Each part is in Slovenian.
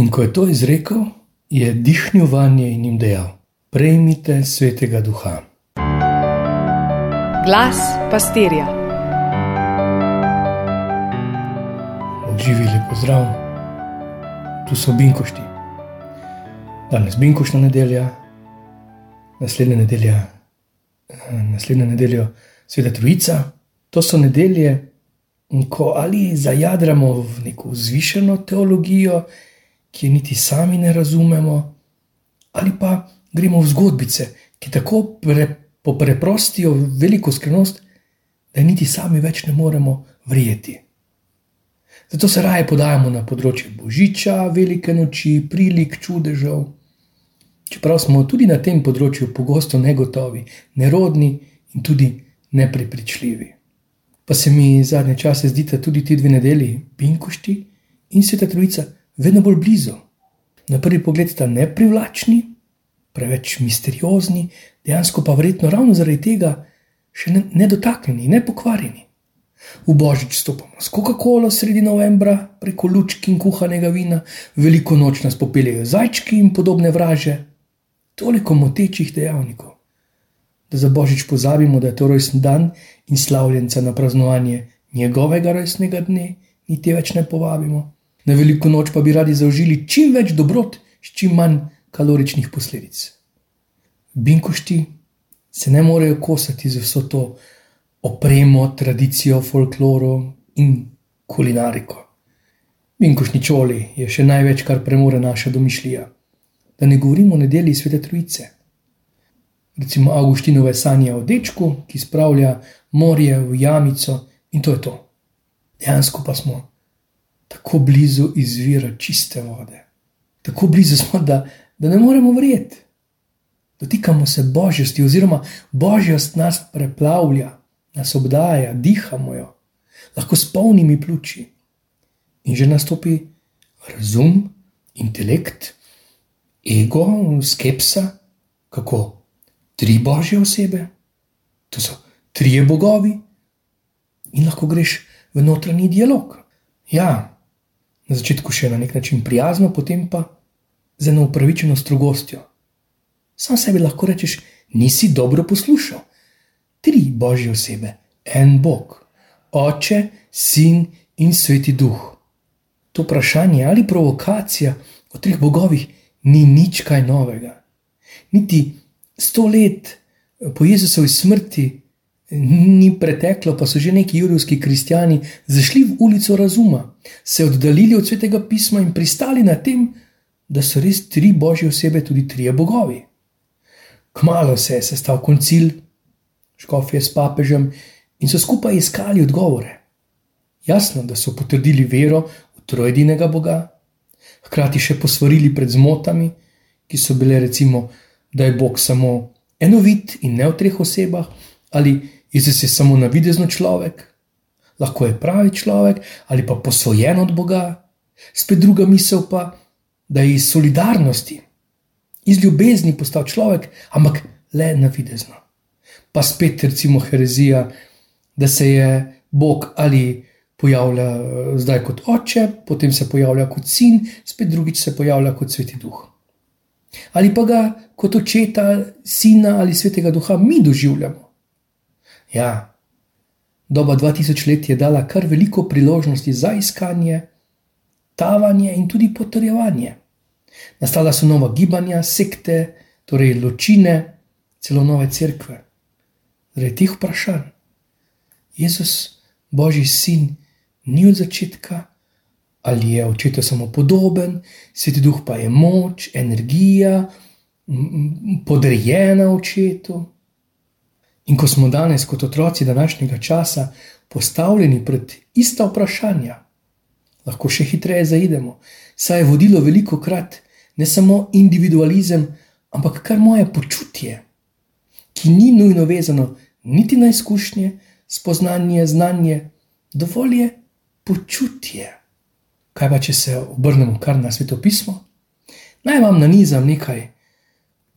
In ko je to izrekel, je dihnil vanje in jim dejal: Prejmite svetega duha. Glas pastirja. Živi lepo zdrav, tu so binkošti. Danes binkošna nedelja, naslednja nedelja, naslednja nedelja, sveta Trojica. To so nedelje, ko ali zajadramo v neko zvišeno teologijo, ki je niti sami ne razumemo, ali pa gremo v zgodbice, ki tako pre, preprostijo veliko skrivnost, da niti sami več ne moremo verjeti. Zato se raje podajamo na področje božiča, velike noči, prilik, čudežev. Čeprav smo tudi na tem področju pogosto negotovi, nerodni in tudi neprepričljivi. Pa se mi zadnje čase zdita tudi ti dve nedelji, Pinkošti in Sveta Trojica, vedno bolj blizu. Na prvi pogled sta neprivlačni, preveč misteriozni, dejansko pa verjetno ravno zaradi tega še nedotaknjeni, ne nepokvarjeni. V božič stopamo s Coca-Colo sredi novembra, preko lučk in kuhanega vina, veliko noč nas popeljejo zajčki in podobne vraže. Toliko motečih dejavnikov, da za božič pozabimo, da je to rojsten dan in slavljenca na praznovanje njegovega rojstnega dne, niti več ne povabimo. Na veliko noč pa bi radi zaužili čim več dobrot, s čim manj kaloričnih posledic. Binkošti se ne morejo kosati z vso to opremo, tradicijo, folkloro in kulinariko. Binkošni čoli je še največ, kar premore naša domišljija. Da ne govorimo o nedelji svete trojice. Recimo Augustinove sanje o dečku, ki spravlja morje v jamico in to je to. Dejansko pa smo tako blizu izvira čiste vode. Tako blizu smo, da, da ne moremo verjeti. Dotikamo se božjosti, oziroma božjost nas preplavlja, nas obdaja, dihamo jo, lahko s polnimi pljuči. In že nastopi razum, intelekt, ego, skepsa, kako tri božje osebe, to so trije bogovi, in lahko greš v notranji dialog. Ja, na začetku še na nek način prijazno, potem pa z eno upravičeno strogostjo. Sam sebi lahko rečeš, nisi dobro poslušal. Tri božje osebe, en Bog, Oče, Sin in Sveti Duh. To vprašanje ali provokacija o treh bogovih ni nič kaj novega. Niti sto let po Jezusovi smrti ni preteklo, pa so že neki judovski kristijani zašli v ulico razuma, se oddaljili od svetega pisma in pristali na tem, da so res tri božje osebe, tudi trije bogovi. Kmalo se je sestal koncil, škofje s papežem in so skupaj iskali odgovore. Jasno, da so potrdili vero v trojedinega Boga, hkrati še posvarili pred zmotami, ki so bile recimo, da je Bog samo enovit in ne v treh osebah ali Jezus je samo navidezno človek, lahko je pravi človek ali pa posvojen od Boga. Spet druga misel pa, da je iz solidarnosti, iz ljubezni postal človek, ampak le navidezno. Pa spet recimo herezija, da se je Bog ali pojavlja eh, zdaj kot oče, potem se pojavlja kot sin, spet drugič se pojavlja kot sveti duh. Ali pa ga kot očeta, sina ali svetega duha mi doživljamo. Ja, doba 2000 let je dala kar veliko priložnosti za iskanje, tavanje in tudi potrjevanje. Nastala so nova gibanja, sekte, torej ločine, celo nove cerkve. Zaradi teh vprašanj. Jezus, Božji sin, ni od začetka, ali je očetu samo podoben, sveti duh pa je moč, energija, podrejena očetu. In ko smo danes, kot otroci današnjega časa, postavljeni pred ista vprašanja, lahko še hitreje zaidemo, saj je vodilo veliko krat ne samo individualizem, ampak kar moje počutje, ki ni nujno vezano niti na izkušnje, spoznanje, znanje, dovolj je počutje. Kaj pa, če se obrnemo kar na svetopismo? Naj vam nanizam nekaj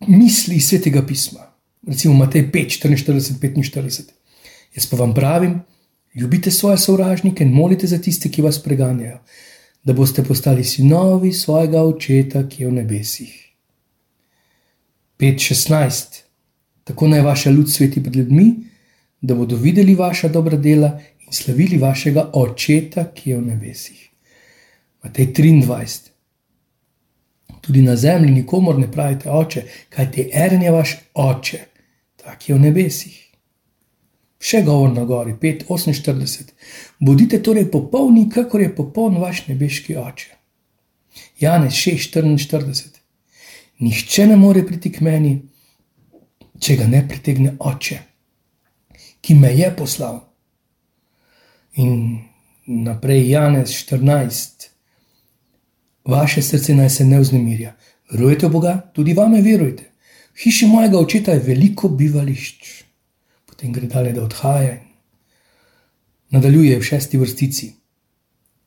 misli svetega pisma recimo Matej 5, 44, 45. Jaz pa vam pravim, ljubite svoje sovražnike in molite za tiste, ki vas preganjajo, da boste postali sinovi svojega očeta, ki je v nebesih. 5:16. Tako naj vaša ljud sveti pred ljudmi, da bodo videli vaša dobra dela in slavili vašega očeta, ki je v nebesih. Matej 23. Tudi na zemlji nikomor ne pravite oče, kaj ti je vaš oče, tak je v nebesih. Še govor na gori, 5:48. Bodite torej popolni, kakor je popoln vaš nebeški oče. Janez 6:44. Nihče ne more priti k meni, če ga ne pritegne oče, ki me je poslal. In naprej Janez 14. Vaše srce naj se ne vznemirja. Verujete v Boga, tudi vame verujete. V hiši mojega očeta je veliko bivališč. Potem gre dalje, da odhaja. Nadaljuje v šesti vrstici.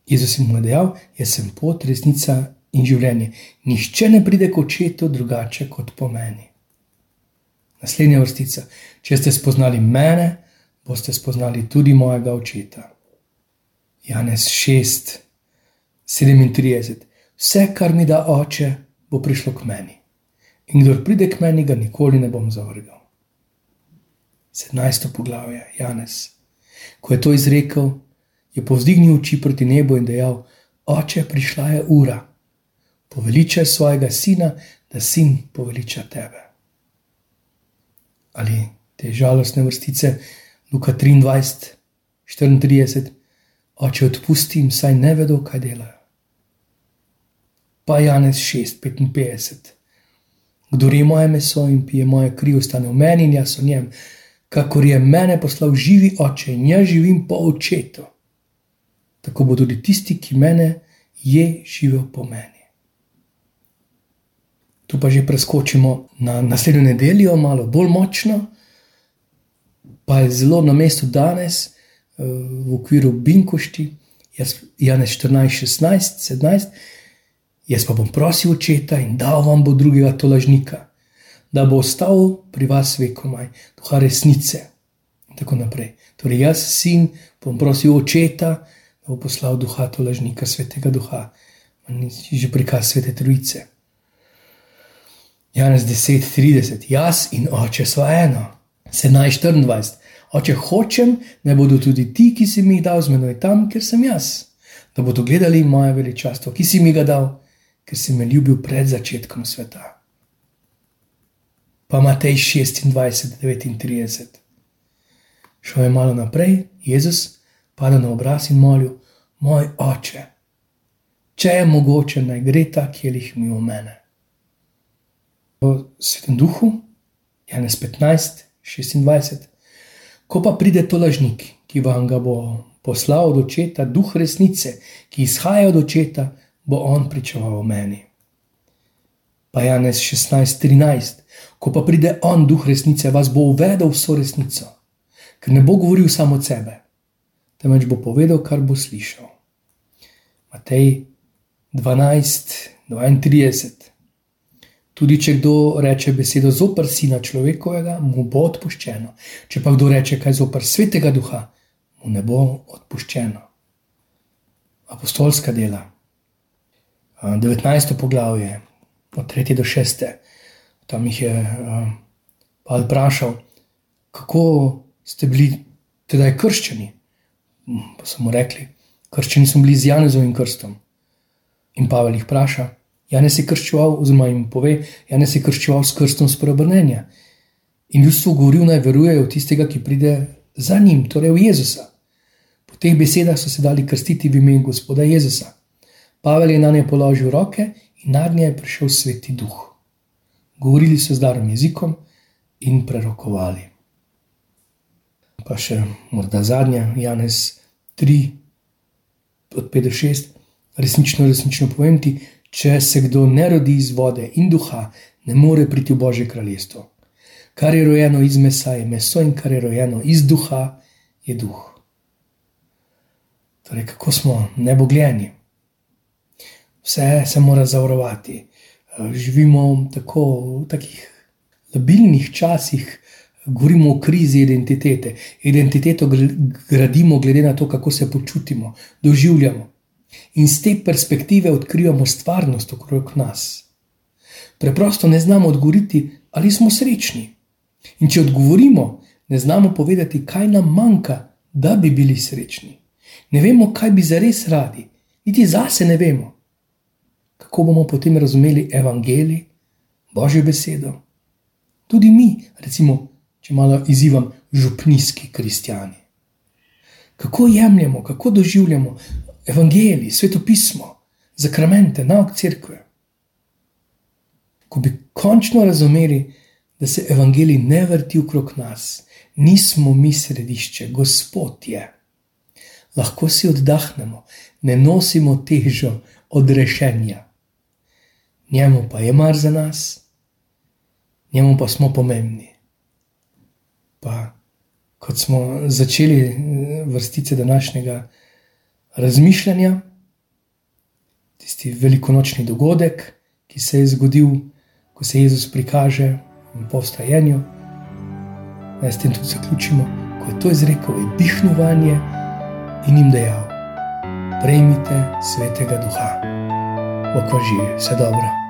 Jezus jim je dejal: Jaz sem pot, resnica in življenje. Nihče ne pride k očetu drugače kot po meni. Naslednja vrstica. Če ste spoznali mene, boste spoznali tudi mojega očeta. Janez 6, 37. Vse, kar mi da oče, bo prišlo k meni. In kdo pride k meni, ga nikoli ne bom zavrgal. 17. poglavje, Janez. Ko je to izrekel, je povzdignil oči proti nebu in dejal: Oče, prišla je ura, poveličaj svojega sina, da sin poveliča tebe. Ali te žalostne vrstice, Luka 23, 34, oče, odpusti jim, saj ne vedo, kaj delajo pa Janez 6:55. Kdo je moje meso in pije moje kri, ostane v meni in jaz v njem, kakor je mene poslal živi oče in jaz živim po očetu. Tako bo tudi tisti, ki mene je živel po meni. Tu pa že preskočimo na naslednjo nedeljo, malo bolj močno, pa je zelo na mestu danes eh, v okviru Binkošti, Janez 14, 16, 17. Jaz pa bom prosil očeta in dal vam bo drugega tolažnika, da bo ostal pri vas vekomaj, duha resnice. In tako naprej. Torej, jaz, sin, bom prosil očeta, da bo poslal duha tolažnika, svetega duha, že prikaz svete trojice. Janez 10:30, jaz in oče so eno, 17:24. Oče, hočem, da bodo tudi ti, ki si mi jih dal z menoj tam, ker sem jaz, da bodo gledali moje veličastvo, ki si mi ga dal ker si me ljubil pred začetkom sveta. Pa Matej 26, 39. Šel je malo naprej, Jezus pa je na obraz in molil: Moj oče, če je mogoče, naj gre ta kelih mimo mene. V svetem duhu, Janez 15, 26. Ko pa pride to lažnik, ki vam ga bo poslal od očeta, duh resnice, ki izhaja od očeta, bo on pričeval o meni. Pa Janez 16:13, ko pa pride on, duh resnice, vas bo uvedel vso resnico, ker ne bo govoril samo od sebe, temveč bo povedal, kar bo slišal. Matej 12:32. Tudi če kdo reče besedo zoper sina človekovega, mu bo odpuščeno. Če pa kdo reče kaj zoper svetega duha, mu ne bo odpuščeno. Apostolska dela. 19. poglavje, od 3. do 6. Tam jih je uh, vprašal, kako ste bili tedaj krščeni. Pa so mu rekli, krščeni smo bili z Janezovim krstom. In Pavel jih vpraša, Janez je krščeval, oziroma jim pove, Janez je krščeval s krstom spreobrnenja. In ljudstvo govoril, naj verujejo v tistega, ki pride za njim, torej v Jezusa. Po teh besedah so se dali krstiti v imenu Gospoda Jezusa. Pavel je na nje položil roke in nad nje je prišel sveti duh. Govorili so z darom jezikom in prerokovali. Pa še morda zadnja, Janez 3, od 5 do 6. Resnično, resnično povem ti, če se kdo ne rodi iz vode in duha, ne more priti v Božje kraljestvo. Kar je rojeno iz mesa, je meso, in kar je rojeno iz duha, je duh. Torej, kako smo nebogljeni vse se mora zavarovati. Eh, živimo tako, v takih labilnih časih, govorimo o krizi identitete. Identiteto gradimo glede na to, kako se počutimo, doživljamo. In z te perspektive odkrivamo stvarnost okrog nas. Preprosto ne znamo odgovoriti, ali smo srečni. In če odgovorimo, ne znamo povedati, kaj nam manjka, da bi bili srečni. Ne vemo, kaj bi zares radi, niti zase ne vemo. Kako bomo potem razumeli evangelij, božjo besedo? Tudi mi, recimo, če malo izzivam, župnijski kristijani. Kako jemljemo, kako doživljamo evangelij, svetopismo, zakramente, nauk crkve? Ko bi končno razumeli, da se evangelij ne vrti okrog nas, nismo mi središče, Gospod je. Lahko si oddahnemo, ne nosimo težo odrešenja. Njemu pa je mar za nas, njemu pa smo pomembni. Pa, kot smo začeli eh, vrstice današnjega razmišljanja, tisti velikonočni dogodek, ki se je zgodil, ko se Jezus prikaže po vstajenju, naj s tem tudi zaključimo, ko je to izrekel, je dihnovanje in jim dejal: Prejmite svetega duha, okvaži, vse dobro.